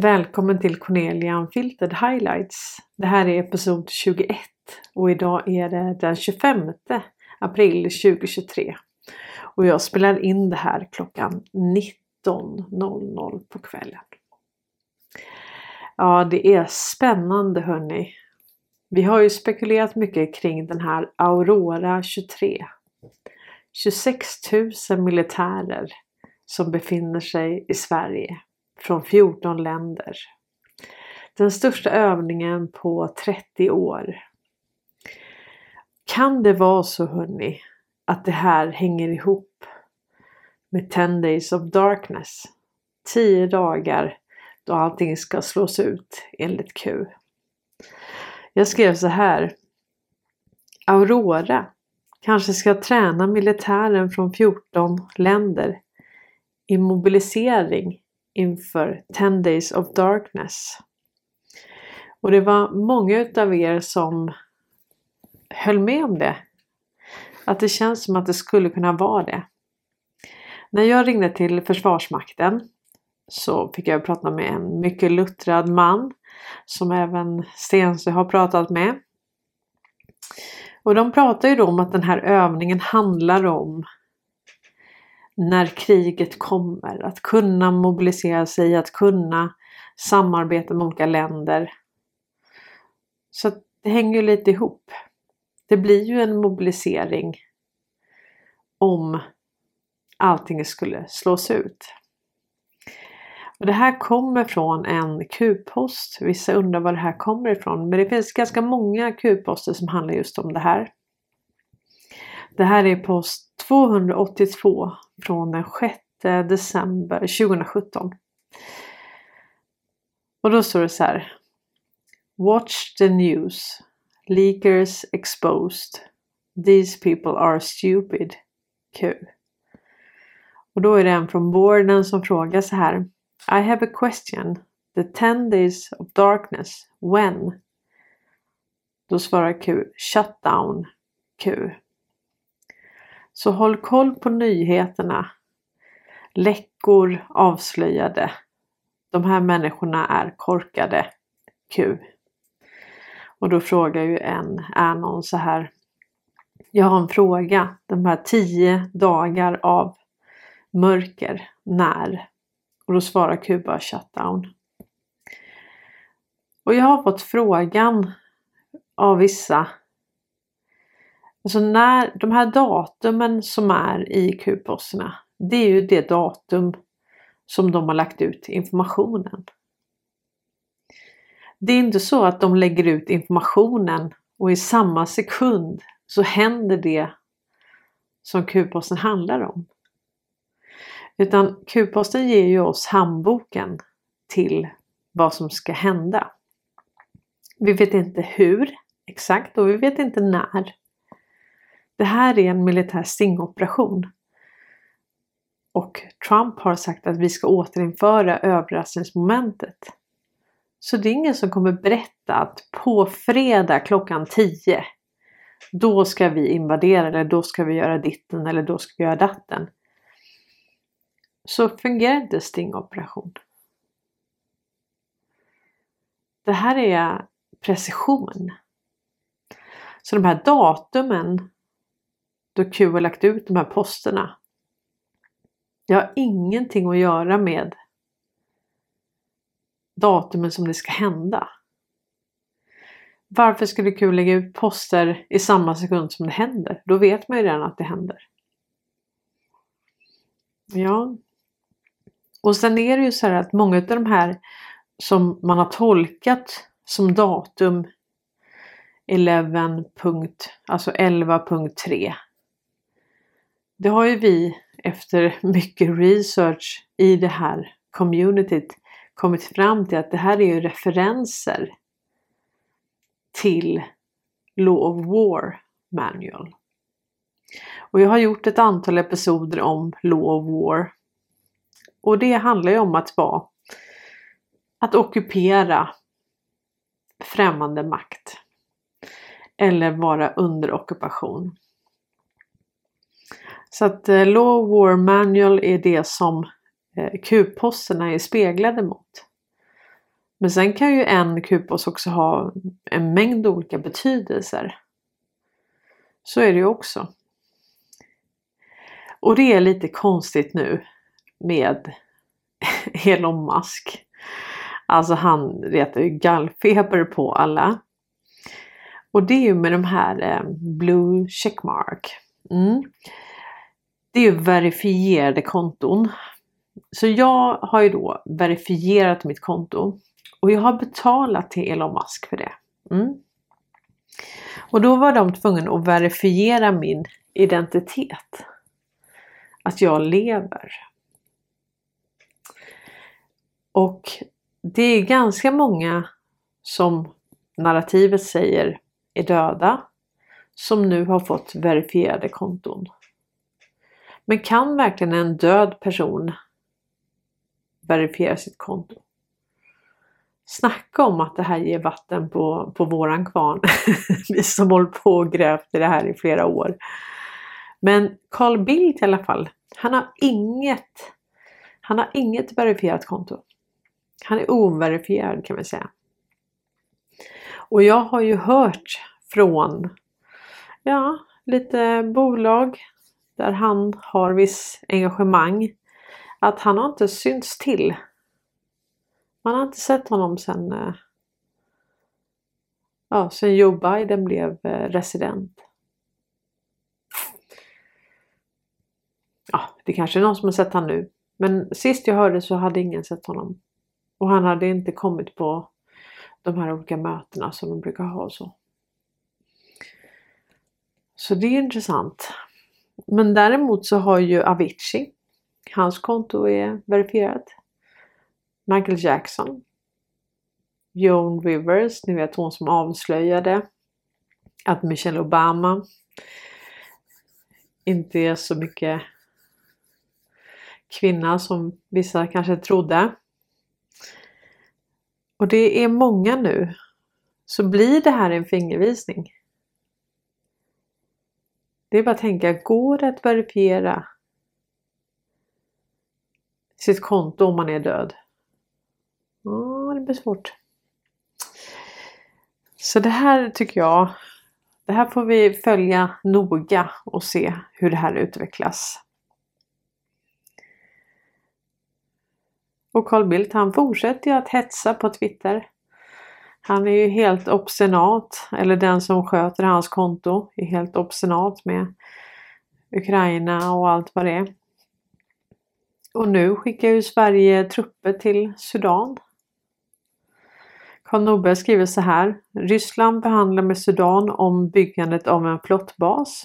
Välkommen till Cornelia Unfiltered Highlights. Det här är episod 21 och idag är det den 25 april 2023. Och jag spelar in det här klockan 19.00 på kvällen. Ja, det är spännande hörni. Vi har ju spekulerat mycket kring den här Aurora 23. 26 000 militärer som befinner sig i Sverige från 14 länder. Den största övningen på 30 år. Kan det vara så hörni att det här hänger ihop med 10 Days of Darkness? 10 dagar då allting ska slås ut enligt Q. Jag skrev så här. Aurora kanske ska träna militären från 14 länder i mobilisering inför 10 Days of Darkness. Och det var många utav er som höll med om det. Att det känns som att det skulle kunna vara det. När jag ringde till Försvarsmakten så fick jag prata med en mycket luttrad man som även Stensö har pratat med. Och de pratar ju då om att den här övningen handlar om när kriget kommer. Att kunna mobilisera sig, att kunna samarbeta med olika länder. Så det hänger lite ihop. Det blir ju en mobilisering om allting skulle slås ut. Och det här kommer från en Q-post. Vissa undrar var det här kommer ifrån. Men det finns ganska många Q-poster som handlar just om det här. Det här är post 282 från den 6 december 2017. Och då står det så här. Watch the news. Leakers exposed. These people are stupid. Q. Och då är det en från borden som frågar så här. I have a question. The 10 days of darkness. When? Då svarar Q. Shut down. Q. Så håll koll på nyheterna. Läckor avslöjade. De här människorna är korkade. Q. Och då frågar ju en någon så här. Jag har en fråga. De här tio dagar av mörker. När? Och då svarar Q bara shutdown. Och jag har fått frågan av vissa Alltså när de här datumen som är i Q-posterna, det är ju det datum som de har lagt ut informationen. Det är inte så att de lägger ut informationen och i samma sekund så händer det som Q-posten handlar om. Utan Q-posten ger ju oss handboken till vad som ska hända. Vi vet inte hur exakt och vi vet inte när. Det här är en militär stingoperation. Och Trump har sagt att vi ska återinföra överraskningsmomentet. Så det är ingen som kommer berätta att på fredag klockan 10 då ska vi invadera eller då ska vi göra ditten eller då ska vi göra datten. Så fungerar inte stingoperation. Det här är precision. Så de här datumen då Q har lagt ut de här posterna. Det har ingenting att göra med datumen som det ska hända. Varför skulle Q lägga ut poster i samma sekund som det händer? Då vet man ju redan att det händer. Ja. Och sen är det ju så här att många av de här som man har tolkat som datum 11. alltså 11.3 det har ju vi efter mycket research i det här communityt kommit fram till att det här är ju referenser till Law of War Manual. Och jag har gjort ett antal episoder om Law of War. Och det handlar ju om att vara att ockupera främmande makt. Eller vara under ockupation. Så att eh, Law War Manual är det som eh, Q-posterna är speglade mot. Men sen kan ju en kupos också ha en mängd olika betydelser. Så är det ju också. Och det är lite konstigt nu med Elon Musk. Alltså han retar ju gallfeber på alla. Och det är ju med de här eh, Blue Checkmark. Mm. Det är ju verifierade konton. Så jag har ju då verifierat mitt konto. Och jag har betalat till Elon Musk för det. Mm. Och då var de tvungna att verifiera min identitet. Att jag lever. Och det är ganska många som narrativet säger är döda som nu har fått verifierade konton. Men kan verkligen en död person verifiera sitt konto? Snacka om att det här ger vatten på, på våran kvarn. Vi som hållit på och grävt i det här i flera år. Men Carl Bildt i alla fall, han har inget, han har inget verifierat konto. Han är overifierad kan vi säga. Och jag har ju hört från ja, lite bolag där han har viss engagemang att han har inte synts till. Man har inte sett honom sen, eh, ja, sen Joe Biden blev eh, resident. Ja, det kanske är någon som har sett honom nu. Men sist jag hörde så hade ingen sett honom. Och han hade inte kommit på de här olika mötena som de brukar ha och så. Så det är intressant. Men däremot så har ju Avicii, hans konto är verifierat. Michael Jackson. Joan Rivers, ni vet hon som avslöjade att Michelle Obama inte är så mycket kvinna som vissa kanske trodde. Och det är många nu. Så blir det här en fingervisning. Det är bara att tänka, går det att verifiera sitt konto om man är död? Ja, det blir svårt. Så det här tycker jag, det här får vi följa noga och se hur det här utvecklas. Och Carl Bildt han fortsätter ju att hetsa på Twitter. Han är ju helt obstinat, eller den som sköter hans konto är helt obstinat med Ukraina och allt vad det är. Och nu skickar ju Sverige trupper till Sudan. Karl Norberg skriver så här. Ryssland förhandlar med Sudan om byggandet av en flottbas.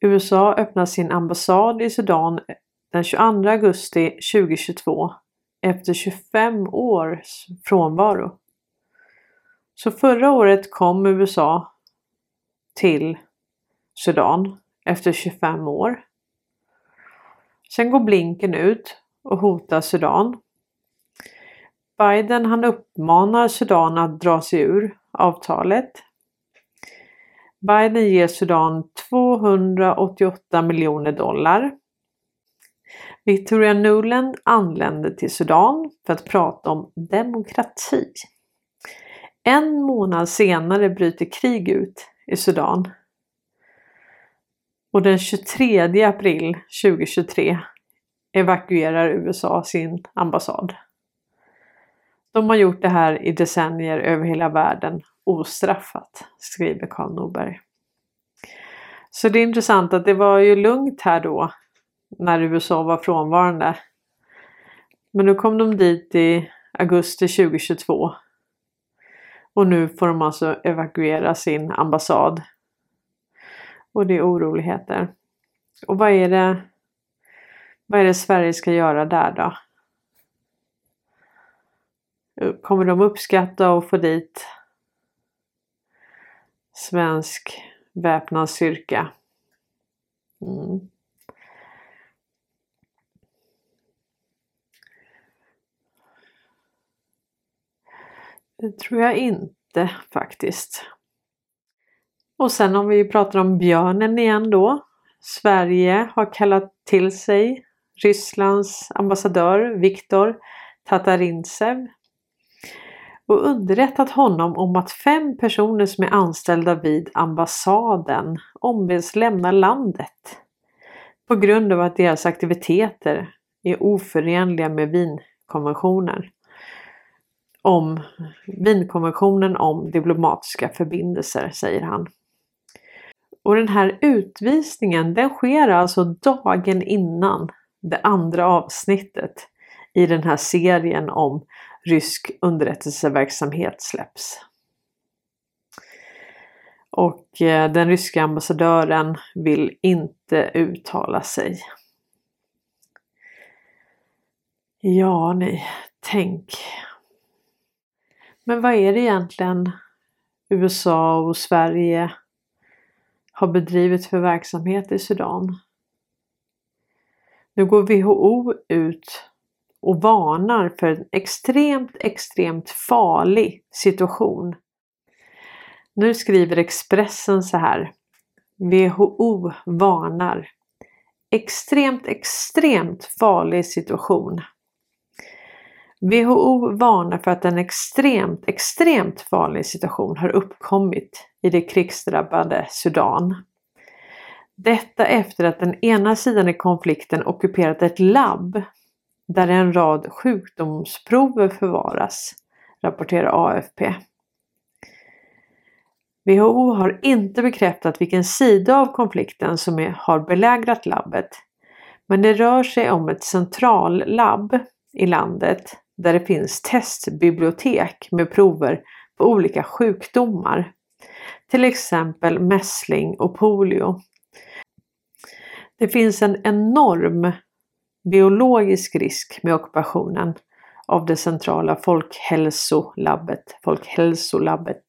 USA öppnar sin ambassad i Sudan den 22 augusti 2022 efter 25 års frånvaro. Så förra året kom USA till Sudan efter 25 år. Sen går Blinken ut och hotar Sudan. Biden han uppmanar Sudan att dra sig ur avtalet. Biden ger Sudan 288 miljoner dollar. Victoria Nuland anländer till Sudan för att prata om demokrati. En månad senare bryter krig ut i Sudan. Och den 23 april 2023 evakuerar USA sin ambassad. De har gjort det här i decennier över hela världen ostraffat, skriver Karl Norberg. Så det är intressant att det var ju lugnt här då när USA var frånvarande. Men nu kom de dit i augusti 2022 och nu får de alltså evakuera sin ambassad. Och det är oroligheter. Och vad är det, vad är det Sverige ska göra där då? Kommer de uppskatta att få dit svensk väpnad styrka? Mm. Det tror jag inte faktiskt. Och sen om vi pratar om björnen igen då. Sverige har kallat till sig Rysslands ambassadör Viktor Tatarintsev. och underrättat honom om att fem personer som är anställda vid ambassaden ombeds lämna landet på grund av att deras aktiviteter är oförenliga med Wienkonventionen om Wienkonventionen om diplomatiska förbindelser, säger han. Och den här utvisningen den sker alltså dagen innan det andra avsnittet i den här serien om rysk underrättelseverksamhet släpps. Och eh, den ryska ambassadören vill inte uttala sig. Ja, ni tänk. Men vad är det egentligen USA och Sverige har bedrivit för verksamhet i Sudan? Nu går WHO ut och varnar för en extremt, extremt farlig situation. Nu skriver Expressen så här. WHO varnar. Extremt, extremt farlig situation. WHO varnar för att en extremt, extremt farlig situation har uppkommit i det krigsdrabbade Sudan. Detta efter att den ena sidan i konflikten ockuperat ett labb där en rad sjukdomsprover förvaras, rapporterar AFP. WHO har inte bekräftat vilken sida av konflikten som är, har belägrat labbet, men det rör sig om ett centrallabb i landet där det finns testbibliotek med prover på olika sjukdomar, till exempel mässling och polio. Det finns en enorm biologisk risk med ockupationen av det centrala folkhälsolabbet, folkhälsolabbet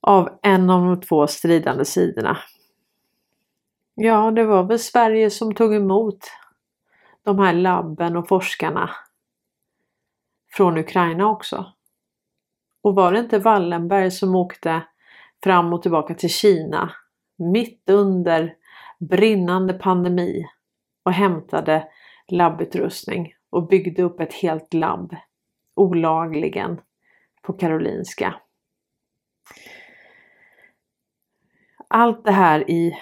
av en av de två stridande sidorna. Ja, det var väl Sverige som tog emot de här labben och forskarna från Ukraina också. Och var det inte Wallenberg som åkte fram och tillbaka till Kina mitt under brinnande pandemi och hämtade labbutrustning och byggde upp ett helt labb olagligen på Karolinska. Allt det här i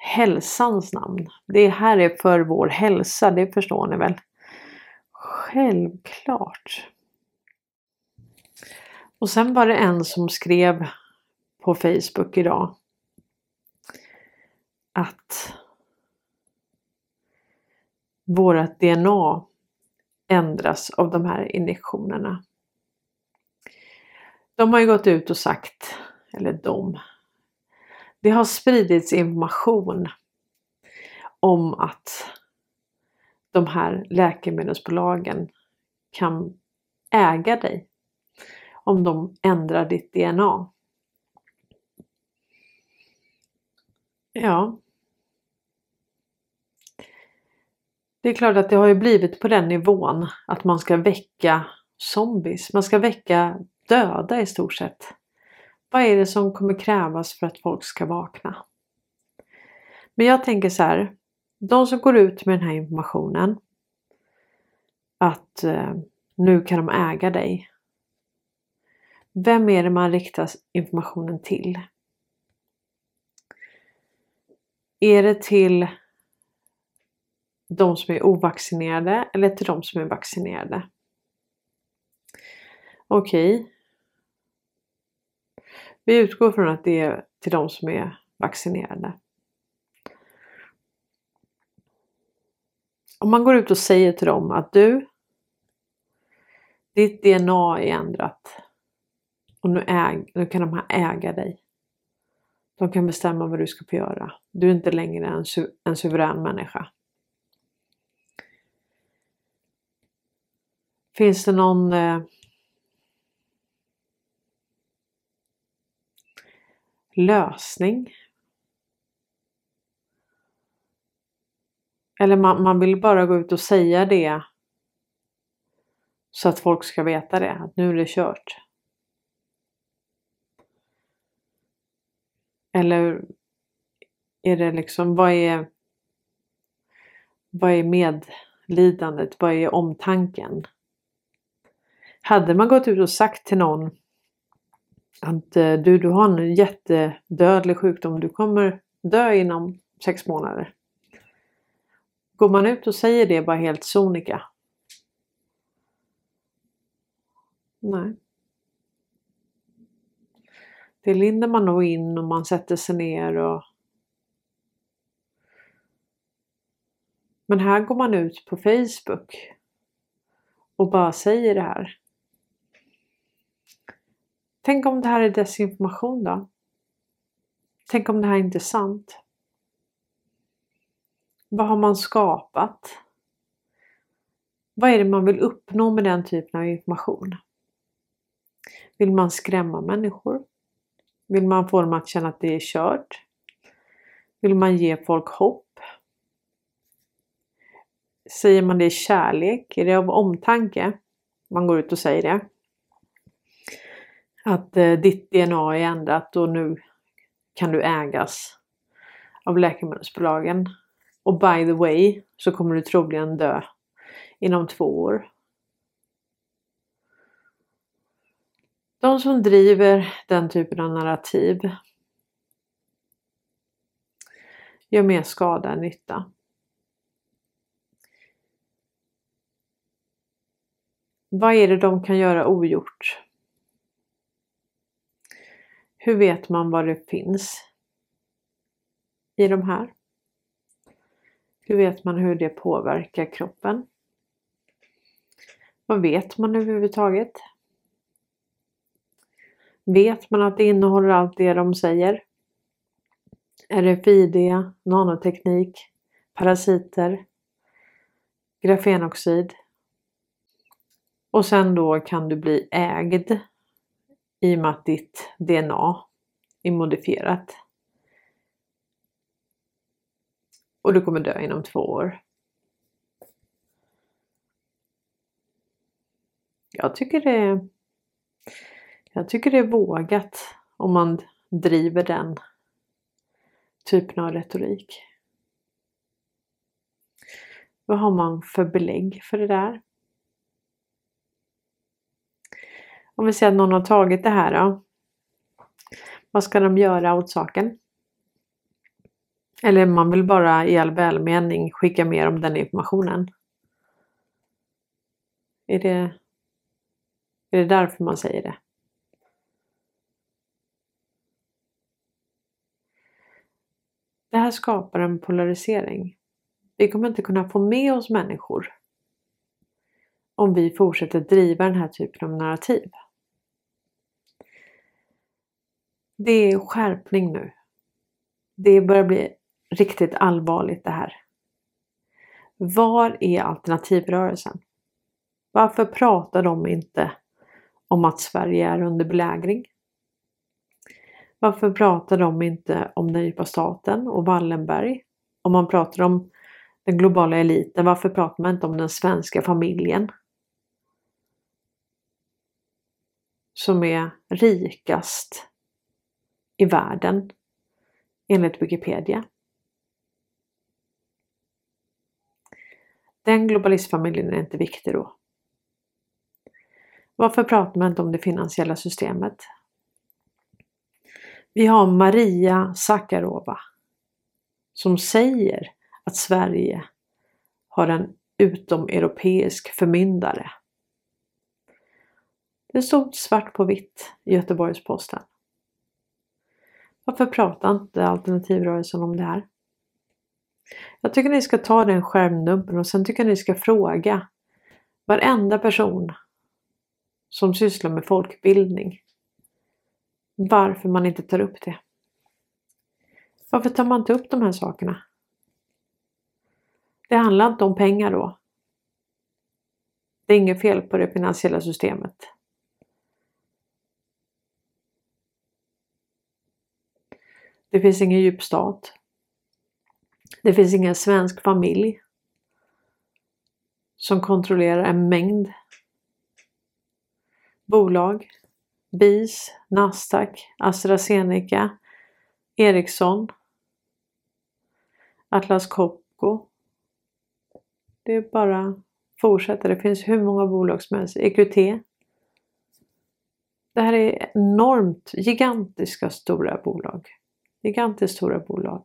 hälsans namn. Det här är för vår hälsa, det förstår ni väl? Självklart. Och sen var det en som skrev på Facebook idag att vårat DNA ändras av de här injektionerna. De har ju gått ut och sagt, eller de, det har spridits information om att de här läkemedelsbolagen kan äga dig om de ändrar ditt DNA. Ja. Det är klart att det har ju blivit på den nivån att man ska väcka zombies. Man ska väcka döda i stort sett. Vad är det som kommer krävas för att folk ska vakna? Men jag tänker så här. De som går ut med den här informationen att eh, nu kan de äga dig. Vem är det man riktar informationen till? Är det till de som är ovaccinerade eller till de som är vaccinerade? Okej. Okay. Vi utgår från att det är till de som är vaccinerade. Om man går ut och säger till dem att du, ditt DNA är ändrat och nu, äg, nu kan de här äga dig. De kan bestämma vad du ska få göra. Du är inte längre en, su en suverän människa. Finns det någon eh, lösning? Eller man, man vill bara gå ut och säga det så att folk ska veta det, att nu är det kört. Eller är det liksom, vad är, vad är medlidandet? Vad är omtanken? Hade man gått ut och sagt till någon att eh, du, du har en jättedödlig sjukdom, du kommer dö inom sex månader. Går man ut och säger det bara helt sonika? Nej. Det lindar man nog in och man sätter sig ner och Men här går man ut på Facebook och bara säger det här. Tänk om det här är desinformation då? Tänk om det här inte är sant? Vad har man skapat? Vad är det man vill uppnå med den typen av information? Vill man skrämma människor? Vill man få dem att känna att det är kört? Vill man ge folk hopp? Säger man det i kärlek? Är det av omtanke? Man går ut och säger det. Att eh, ditt DNA är ändrat och nu kan du ägas av läkemedelsbolagen. Och by the way så kommer du troligen dö inom två år. De som driver den typen av narrativ gör mer skada än nytta. Vad är det de kan göra ogjort? Hur vet man vad det finns i de här? Hur vet man hur det påverkar kroppen? Vad vet man överhuvudtaget? Vet man att det innehåller allt det de säger? RFID, nanoteknik, parasiter, grafenoxid. Och sen då kan du bli ägd i och med att ditt DNA är modifierat. Och du kommer dö inom två år. Jag tycker det jag tycker det är vågat om man driver den typen av retorik. Vad har man för belägg för det där? Om vi säger att någon har tagit det här då. Vad ska de göra åt saken? Eller man vill bara i all välmening skicka mer om den informationen. Är det, är det därför man säger det? Det här skapar en polarisering. Vi kommer inte kunna få med oss människor om vi fortsätter driva den här typen av narrativ. Det är skärpning nu. Det börjar bli riktigt allvarligt det här. Var är alternativrörelsen? Varför pratar de inte om att Sverige är under belägring? Varför pratar de inte om den djupa staten och Wallenberg? Om man pratar om den globala eliten, varför pratar man inte om den svenska familjen? Som är rikast i världen enligt Wikipedia. Den globalistfamiljen är inte viktig då. Varför pratar man inte om det finansiella systemet? Vi har Maria Sakarova som säger att Sverige har en utomeuropeisk förmyndare. Det stod svart på vitt i Göteborgs-Posten. Varför pratar inte alternativrörelsen om det här? Jag tycker ni ska ta den skärmdumpen och sen tycker jag ni ska fråga varenda person som sysslar med folkbildning varför man inte tar upp det. Varför tar man inte upp de här sakerna? Det handlar inte om pengar då. Det är inget fel på det finansiella systemet. Det finns ingen djup stat. Det finns ingen svensk familj som kontrollerar en mängd bolag. BIS, Nasdaq, AstraZeneca, Ericsson, Atlas Copco. Det är bara fortsätter. Det finns hur många bolag som helst. EQT, Det här är enormt gigantiska stora bolag. Gigantiskt stora bolag.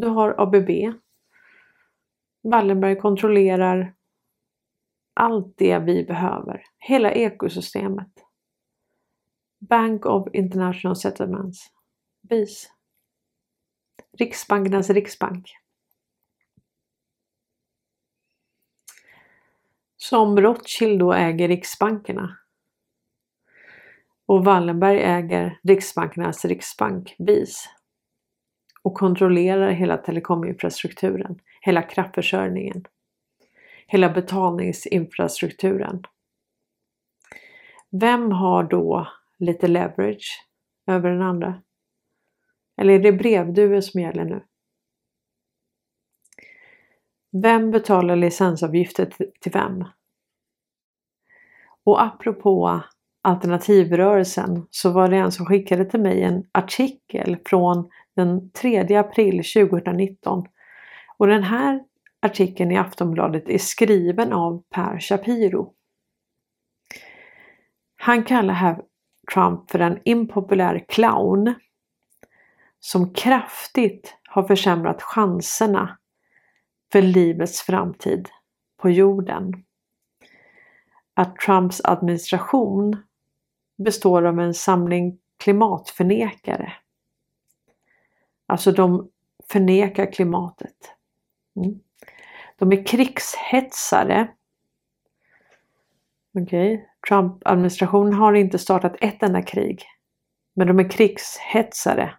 Du har ABB. Wallenberg kontrollerar allt det vi behöver. Hela ekosystemet. Bank of International Settlements. BIS. Riksbankernas riksbank. Som Rothschild då äger riksbankerna. Och Wallenberg äger Riksbankernas riksbank, BIS. Och kontrollerar hela telekominfrastrukturen, hela kraftförsörjningen, hela betalningsinfrastrukturen. Vem har då lite leverage över den andra? Eller är det brevduvor som gäller nu? Vem betalar licensavgifter till vem? Och apropå alternativrörelsen så var det en som skickade till mig en artikel från den 3 april 2019. Och den här artikeln i Aftonbladet är skriven av Per Shapiro. Han kallar här Trump för en impopulär clown som kraftigt har försämrat chanserna för livets framtid på jorden. Att Trumps administration består av en samling klimatförnekare. Alltså de förnekar klimatet. Mm. De är krigshetsare. Okay. Trump-administrationen har inte startat ett enda krig. Men de är krigshetsare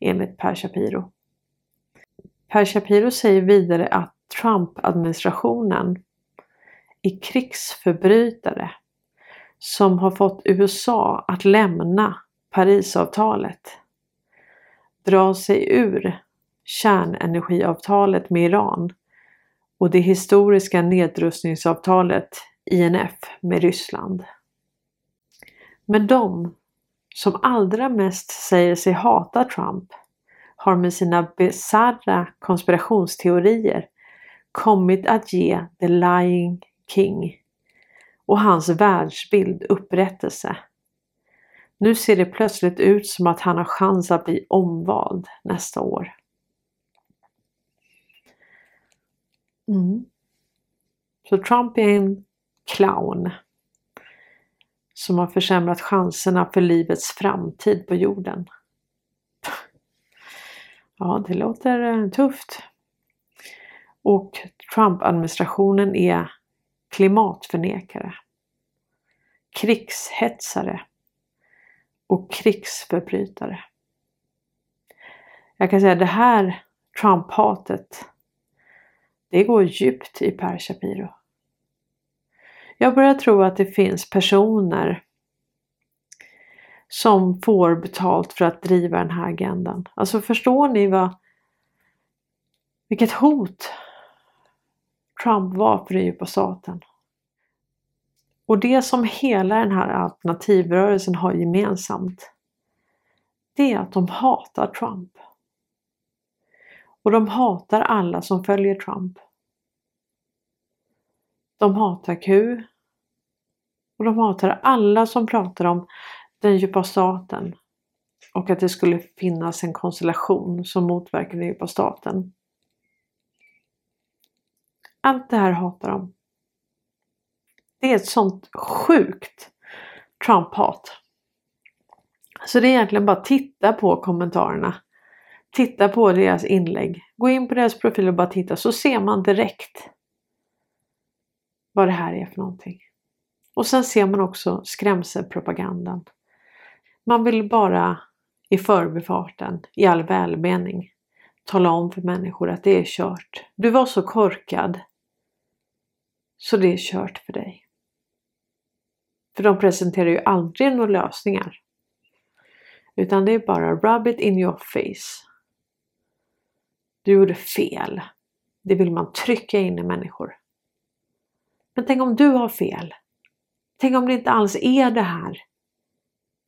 enligt Per Shapiro. Per Shapiro säger vidare att Trump-administrationen är krigsförbrytare som har fått USA att lämna Parisavtalet, dra sig ur kärnenergiavtalet med Iran och det historiska nedrustningsavtalet INF med Ryssland. Men de som allra mest säger sig hata Trump har med sina bisarra konspirationsteorier kommit att ge The Lying King och hans världsbild upprättelse. Nu ser det plötsligt ut som att han har chans att bli omvald nästa år. Mm. Så Trump är en clown som har försämrat chanserna för livets framtid på jorden. Ja, det låter eh, tufft. Och Trump-administrationen är klimatförnekare, krigshetsare och krigsförbrytare. Jag kan säga att det här Trump-hatet, det går djupt i Per Shapiro. Jag börjar tro att det finns personer som får betalt för att driva den här agendan. Alltså förstår ni vad vilket hot Trump var för den djupa staten. Och det som hela den här alternativrörelsen har gemensamt det är att de hatar Trump. Och de hatar alla som följer Trump. De hatar Q. Och de hatar alla som pratar om den djupa staten och att det skulle finnas en konstellation som motverkar den djupa staten. Allt det här hatar de. Det är ett sånt sjukt Trump-hat. Så det är egentligen bara att titta på kommentarerna. Titta på deras inlägg. Gå in på deras profil och bara titta så ser man direkt vad det här är för någonting. Och sen ser man också skrämselpropagandan. Man vill bara i förbifarten, i all välmening, tala om för människor att det är kört. Du var så korkad så det är kört för dig. För de presenterar ju aldrig några lösningar. Utan det är bara rub it in your face. Du gjorde fel. Det vill man trycka in i människor. Men tänk om du har fel? Tänk om det inte alls är det här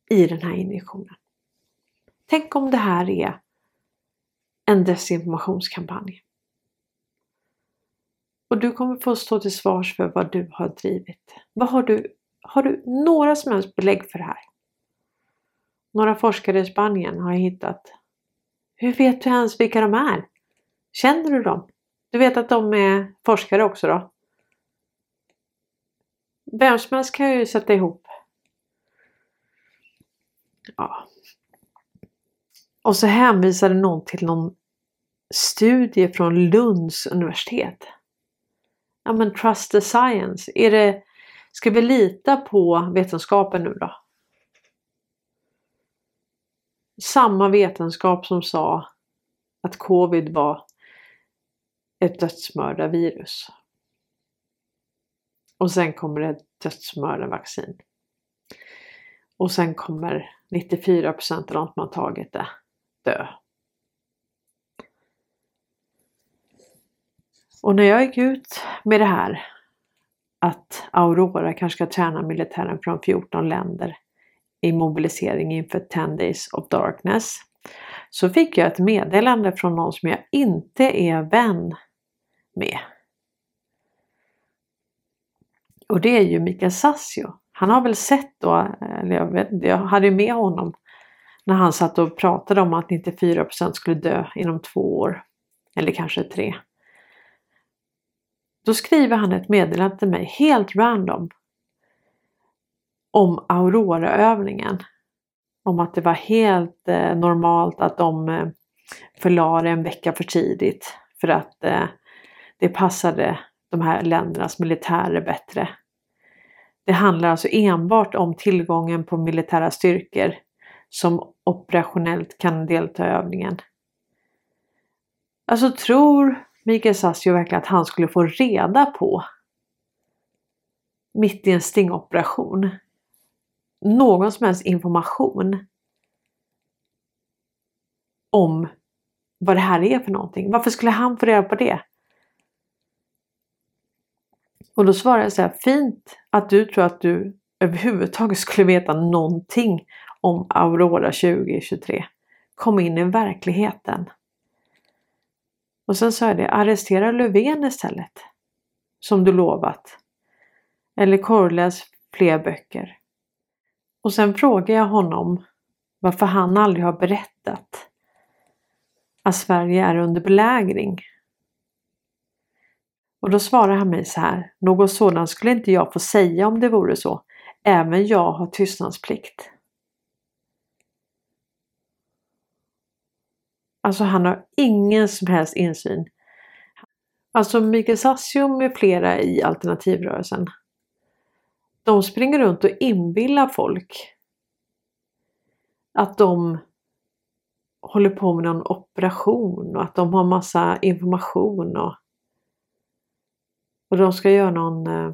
i den här injektionen? Tänk om det här är en desinformationskampanj? Och du kommer få stå till svars för vad du har drivit. Vad har du har du några som helst belägg för det här? Några forskare i Spanien har hittat. Hur vet du ens vilka de är? Känner du dem? Du vet att de är forskare också då? Vem som helst kan ju sätta ihop. Ja. Och så hänvisade någon till någon studie från Lunds universitet. Ja men trust the science. Är det, ska vi lita på vetenskapen nu då? Samma vetenskap som sa att covid var ett dödsmördarvirus. Och sen kommer det ett dödsmördarvaccin. Och sen kommer 94% av de som har tagit det dö. Och när jag gick ut med det här att Aurora kanske ska träna militären från 14 länder i mobilisering inför 10 Days of Darkness så fick jag ett meddelande från någon som jag inte är vän med. Och det är ju Mikael Sassio. Han har väl sett då, eller jag vet jag hade ju med honom när han satt och pratade om att 94% skulle dö inom två år. Eller kanske tre. Då skriver han ett meddelande till mig helt random. Om Aurora-övningen. Om att det var helt eh, normalt att de eh, förlade en vecka för tidigt. För att eh, det passade de här ländernas militärer bättre. Det handlar alltså enbart om tillgången på militära styrkor som operationellt kan delta i övningen. Alltså tror Mikael Sassio verkligen att han skulle få reda på mitt i en stingoperation någon som helst information om vad det här är för någonting. Varför skulle han få reda på det? Och då svarar jag så här, fint att du tror att du överhuvudtaget skulle veta någonting om Aurora 2023. Kom in i verkligheten. Och sen sa jag det, arrestera Löfven istället. Som du lovat. Eller korrläs fler böcker. Och sen frågar jag honom varför han aldrig har berättat att Sverige är under belägring. Och då svarar han mig så här, något sådant skulle inte jag få säga om det vore så. Även jag har tystnadsplikt. Alltså han har ingen som helst insyn. Alltså Mikael Sassio med flera i alternativrörelsen. De springer runt och inbillar folk att de håller på med någon operation och att de har massa information och, och de ska göra någon eh,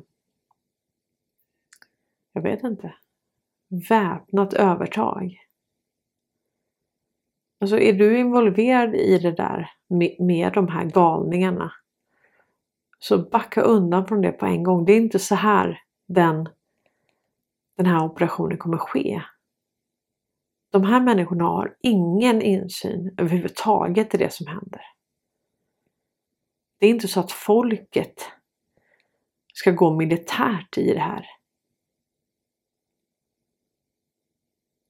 jag vet inte väpnat övertag. Alltså är du involverad i det där med, med de här galningarna så backa undan från det på en gång. Det är inte så här den, den här operationen kommer ske. De här människorna har ingen insyn överhuvudtaget i det som händer. Det är inte så att folket ska gå militärt i det här.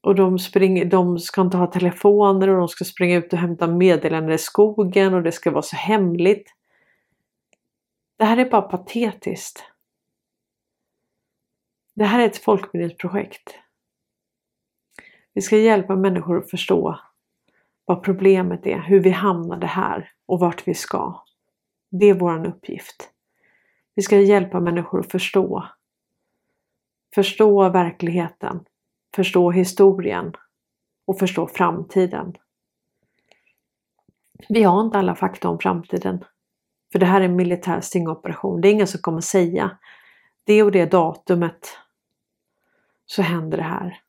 Och de, springer, de ska inte ha telefoner och de ska springa ut och hämta meddelanden i skogen och det ska vara så hemligt. Det här är bara patetiskt. Det här är ett folkbildningsprojekt. Vi ska hjälpa människor att förstå vad problemet är, hur vi hamnade här och vart vi ska. Det är vår uppgift. Vi ska hjälpa människor att förstå. Förstå verkligheten förstå historien och förstå framtiden. Vi har inte alla fakta om framtiden. För det här är en militär stingoperation. Det är ingen som kommer säga det och det datumet så händer det här.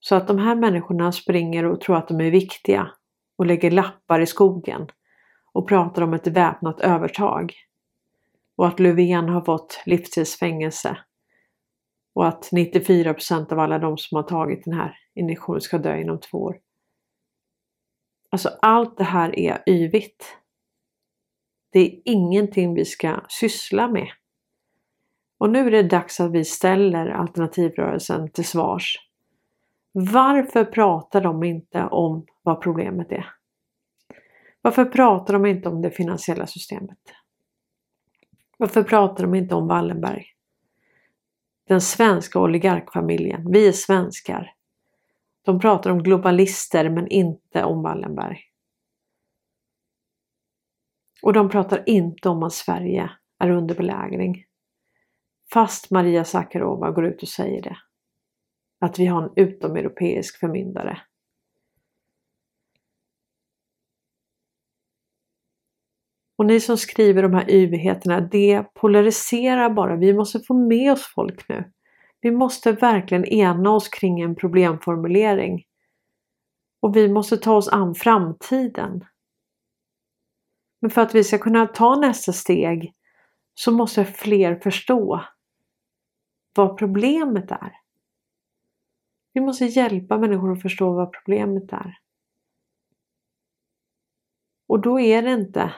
Så att de här människorna springer och tror att de är viktiga och lägger lappar i skogen och pratar om ett väpnat övertag och att Löfven har fått livstidsfängelse och att 94% av alla de som har tagit den här injektionen ska dö inom två år. Alltså allt det här är yvigt. Det är ingenting vi ska syssla med. Och nu är det dags att vi ställer alternativrörelsen till svars. Varför pratar de inte om vad problemet är? Varför pratar de inte om det finansiella systemet? Varför pratar de inte om Wallenberg? Den svenska oligarkfamiljen. Vi är svenskar. De pratar om globalister men inte om Wallenberg. Och de pratar inte om att Sverige är under belägring. Fast Maria Sakarova går ut och säger det. Att vi har en utomeuropeisk förmyndare. Och ni som skriver de här yvigheterna, det polariserar bara. Vi måste få med oss folk nu. Vi måste verkligen ena oss kring en problemformulering. Och vi måste ta oss an framtiden. Men för att vi ska kunna ta nästa steg så måste fler förstå vad problemet är. Vi måste hjälpa människor att förstå vad problemet är. Och då är det inte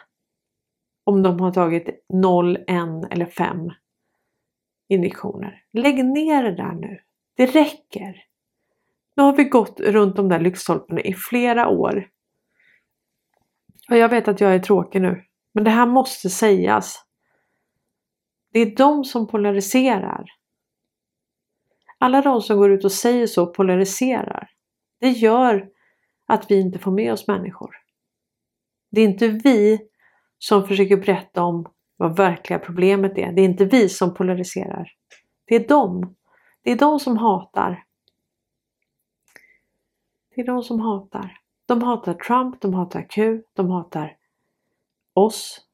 om de har tagit 0, 1 eller 5 injektioner. Lägg ner det där nu. Det räcker. Nu har vi gått runt de där lyktstolparna i flera år. Och jag vet att jag är tråkig nu, men det här måste sägas. Det är de som polariserar. Alla de som går ut och säger så polariserar. Det gör att vi inte får med oss människor. Det är inte vi som försöker berätta om vad verkliga problemet är. Det är inte vi som polariserar. Det är de. Det är de som hatar. Det är de som hatar. De hatar Trump, de hatar Q, de hatar oss.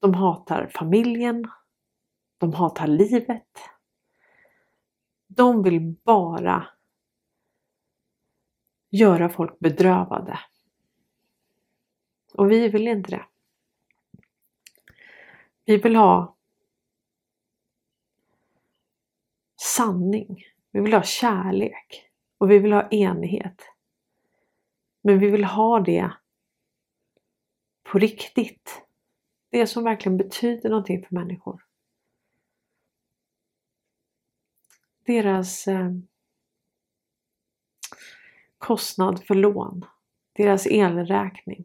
De hatar familjen. De hatar livet. De vill bara göra folk bedrövade. Och vi vill inte det. Vi vill ha sanning. Vi vill ha kärlek och vi vill ha enighet. Men vi vill ha det på riktigt. Det som verkligen betyder någonting för människor. Deras eh, kostnad för lån, deras elräkning.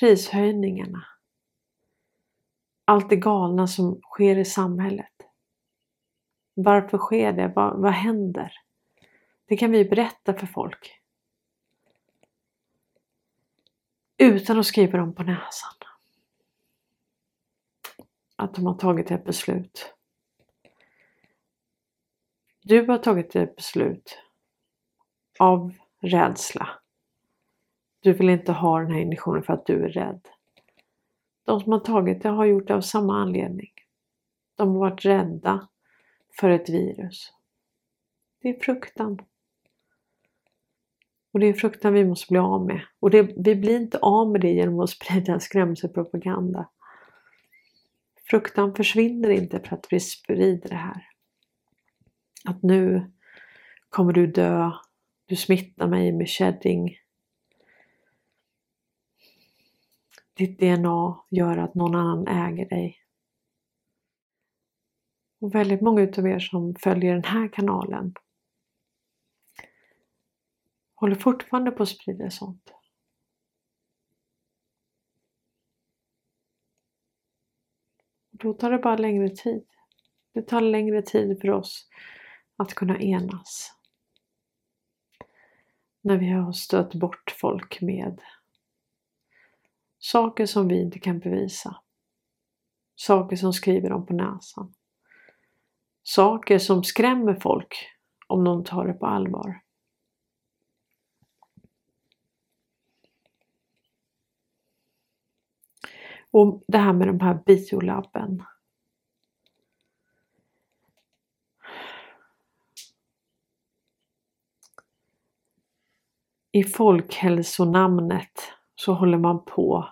Prishöjningarna. Allt det galna som sker i samhället. Varför sker det? Vad, vad händer? Det kan vi berätta för folk. Utan att skriva dem på näsan. Att de har tagit ett beslut. Du har tagit ett beslut av rädsla. Du vill inte ha den här injektionen för att du är rädd. De som har tagit det har gjort det av samma anledning. De har varit rädda för ett virus. Det är fruktan. Och det är fruktan vi måste bli av med. Och det, vi blir inte av med det genom att sprida skrämselpropaganda. Fruktan försvinner inte för att vi sprider det här. Att nu kommer du dö. Du smittar mig med shedding. Ditt DNA gör att någon annan äger dig. Och väldigt många utav er som följer den här kanalen håller fortfarande på att sprida sånt. Då tar det bara längre tid. Det tar längre tid för oss att kunna enas. När vi har stött bort folk med saker som vi inte kan bevisa. Saker som skriver dem på näsan. Saker som skrämmer folk om de tar det på allvar. Och det här med de här biolabben. I folkhälsonamnet så håller man på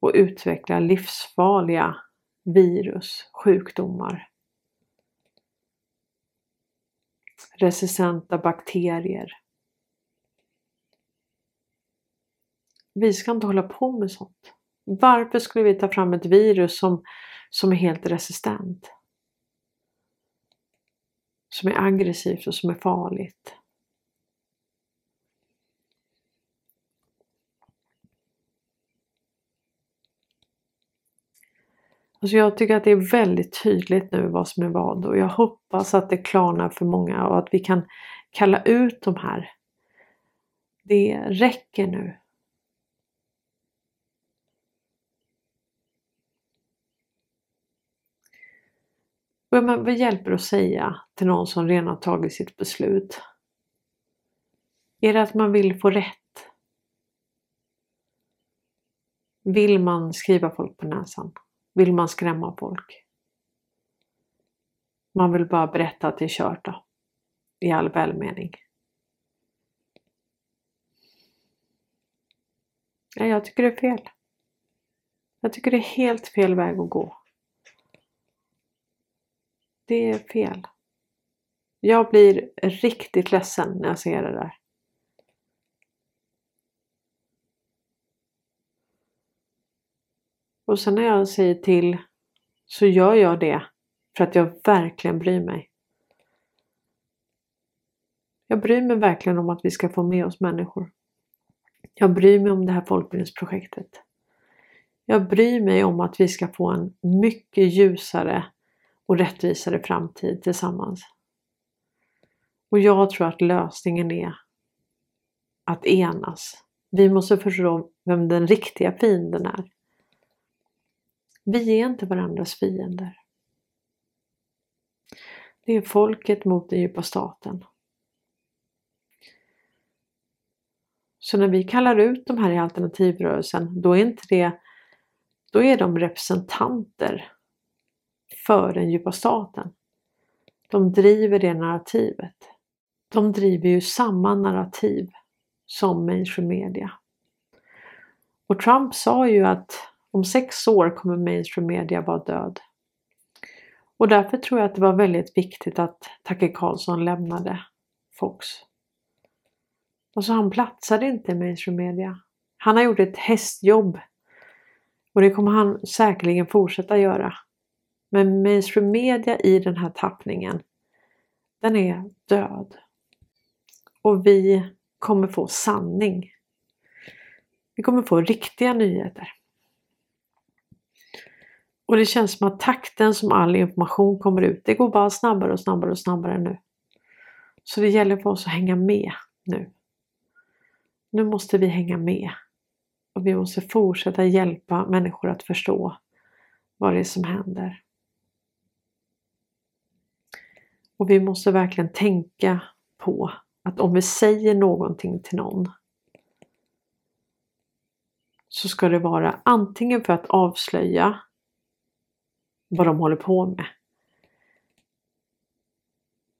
och utvecklar livsfarliga virus, sjukdomar. Resistenta bakterier. vi ska inte hålla på med sånt. Varför skulle vi ta fram ett virus som, som är helt resistent? Som är aggressivt och som är farligt. Alltså jag tycker att det är väldigt tydligt nu vad som är vad och jag hoppas att det klarnar för många och att vi kan kalla ut de här. Det räcker nu. Men vad hjälper det att säga till någon som redan tagit sitt beslut? Är det att man vill få rätt? Vill man skriva folk på näsan? Vill man skrämma folk? Man vill bara berätta att det är kört då. I all välmening. Ja, jag tycker det är fel. Jag tycker det är helt fel väg att gå. Det är fel. Jag blir riktigt ledsen när jag ser det där. Och sen när jag säger till så gör jag det för att jag verkligen bryr mig. Jag bryr mig verkligen om att vi ska få med oss människor. Jag bryr mig om det här folkbildningsprojektet. Jag bryr mig om att vi ska få en mycket ljusare och rättvisare framtid tillsammans. Och jag tror att lösningen är att enas. Vi måste förstå vem den riktiga fienden är. Vi är inte varandras fiender. Det är folket mot den djupa staten. Så när vi kallar ut de här i alternativrörelsen, då är inte det, då är de representanter för den djupa staten. De driver det narrativet. De driver ju samma narrativ som mainstream media. Och Trump sa ju att om sex år kommer mainstream media vara död. Och därför tror jag att det var väldigt viktigt att Tucker Carlson lämnade Fox. Alltså han platsade inte i mainstream media. Han har gjort ett hästjobb. Och det kommer han säkerligen fortsätta göra. Men mainstream media i den här tappningen, den är död. Och vi kommer få sanning. Vi kommer få riktiga nyheter. Och det känns som att takten som all information kommer ut, det går bara snabbare och snabbare och snabbare nu. Så det gäller för oss att hänga med nu. Nu måste vi hänga med. Och vi måste fortsätta hjälpa människor att förstå vad det är som händer. Och vi måste verkligen tänka på att om vi säger någonting till någon så ska det vara antingen för att avslöja vad de håller på med.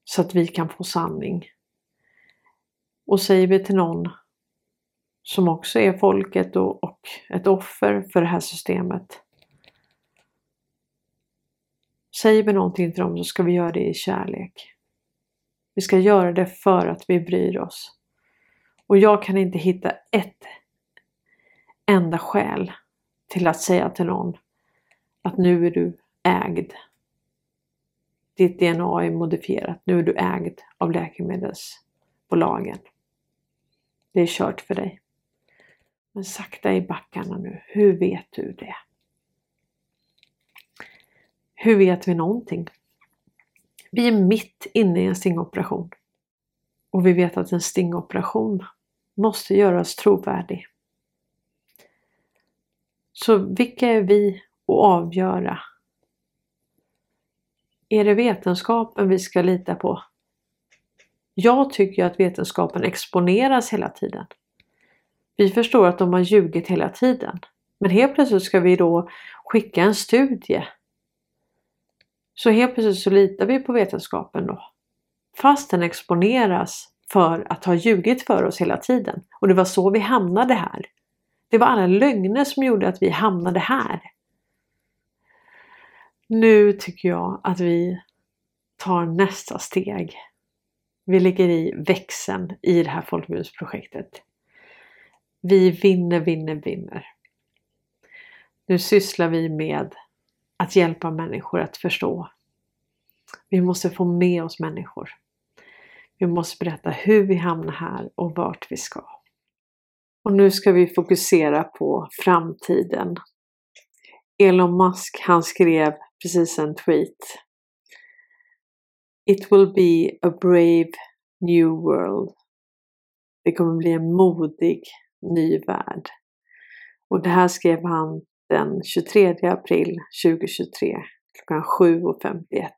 Så att vi kan få sanning. Och säger vi till någon som också är folket och, och ett offer för det här systemet. Säger vi någonting till dem så ska vi göra det i kärlek. Vi ska göra det för att vi bryr oss. Och jag kan inte hitta ett enda skäl till att säga till någon att nu är du ägd. Ditt DNA är modifierat. Nu är du ägd av läkemedelsbolagen. Det är kört för dig. Men sakta i backarna nu. Hur vet du det? Hur vet vi någonting? Vi är mitt inne i en stingoperation. Och vi vet att en stingoperation måste göras trovärdig. Så vilka är vi att avgöra är det vetenskapen vi ska lita på? Jag tycker att vetenskapen exponeras hela tiden. Vi förstår att de har ljugit hela tiden. Men helt plötsligt ska vi då skicka en studie. Så helt plötsligt så litar vi på vetenskapen då. Fast den exponeras för att ha ljugit för oss hela tiden. Och det var så vi hamnade här. Det var alla lögner som gjorde att vi hamnade här. Nu tycker jag att vi tar nästa steg. Vi lägger i växeln i det här folkmusprojektet. Vi vinner, vinner, vinner. Nu sysslar vi med att hjälpa människor att förstå. Vi måste få med oss människor. Vi måste berätta hur vi hamnar här och vart vi ska. Och nu ska vi fokusera på framtiden. Elon Musk han skrev precis en tweet. It will be a brave new world. Det kommer bli en modig ny värld. Och det här skrev han den 23 april 2023 klockan 7.51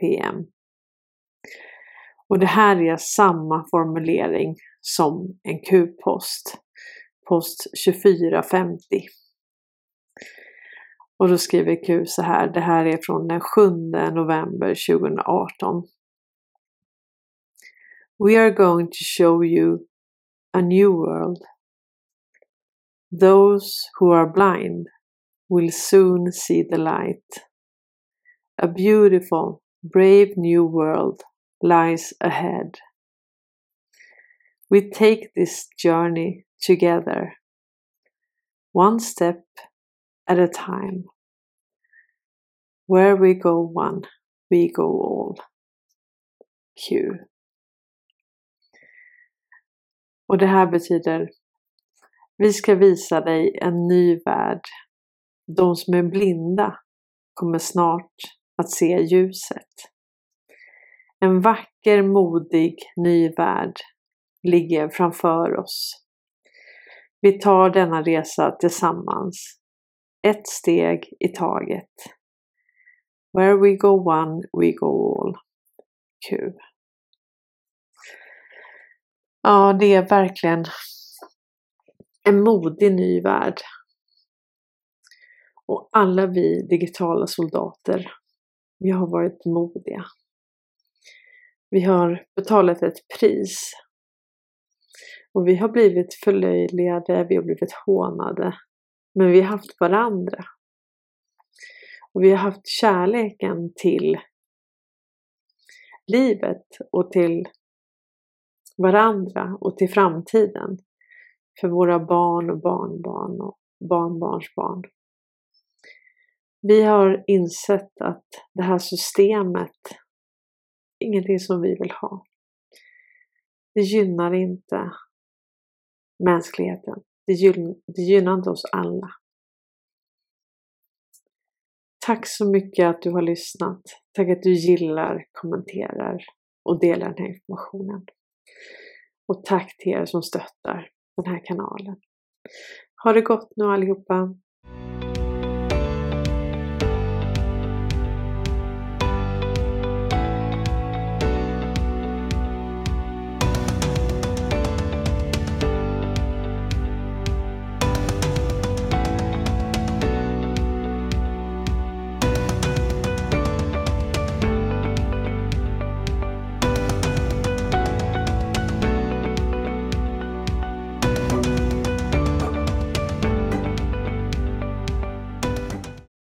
PM. Och det här är samma formulering som en Q-post, post 2450. Och då skriver Q så här, det här är från den 7 november 2018. We are going to show you a new world. Those who are blind will soon see the light. A beautiful, brave new world lies ahead. We take this journey together, one step at a time. Where we go one, we go all. Q. Och det här betyder Vi ska visa dig en ny värld. De som är blinda kommer snart att se ljuset. En vacker, modig, ny värld ligger framför oss. Vi tar denna resa tillsammans, ett steg i taget. Where we go one, we go all. Q. Ja, det är verkligen en modig ny värld. Och alla vi digitala soldater, vi har varit modiga. Vi har betalat ett pris. Och vi har blivit förlöjligade, vi har blivit hånade. Men vi har haft varandra. Och vi har haft kärleken till livet och till varandra och till framtiden. För våra barn och barnbarn och barnbarnsbarn. Vi har insett att det här systemet är ingenting som vi vill ha. Det gynnar inte mänskligheten. Det gynnar, det gynnar inte oss alla. Tack så mycket att du har lyssnat. Tack att du gillar, kommenterar och delar den här informationen. Och tack till er som stöttar den här kanalen. Ha det gott nu allihopa!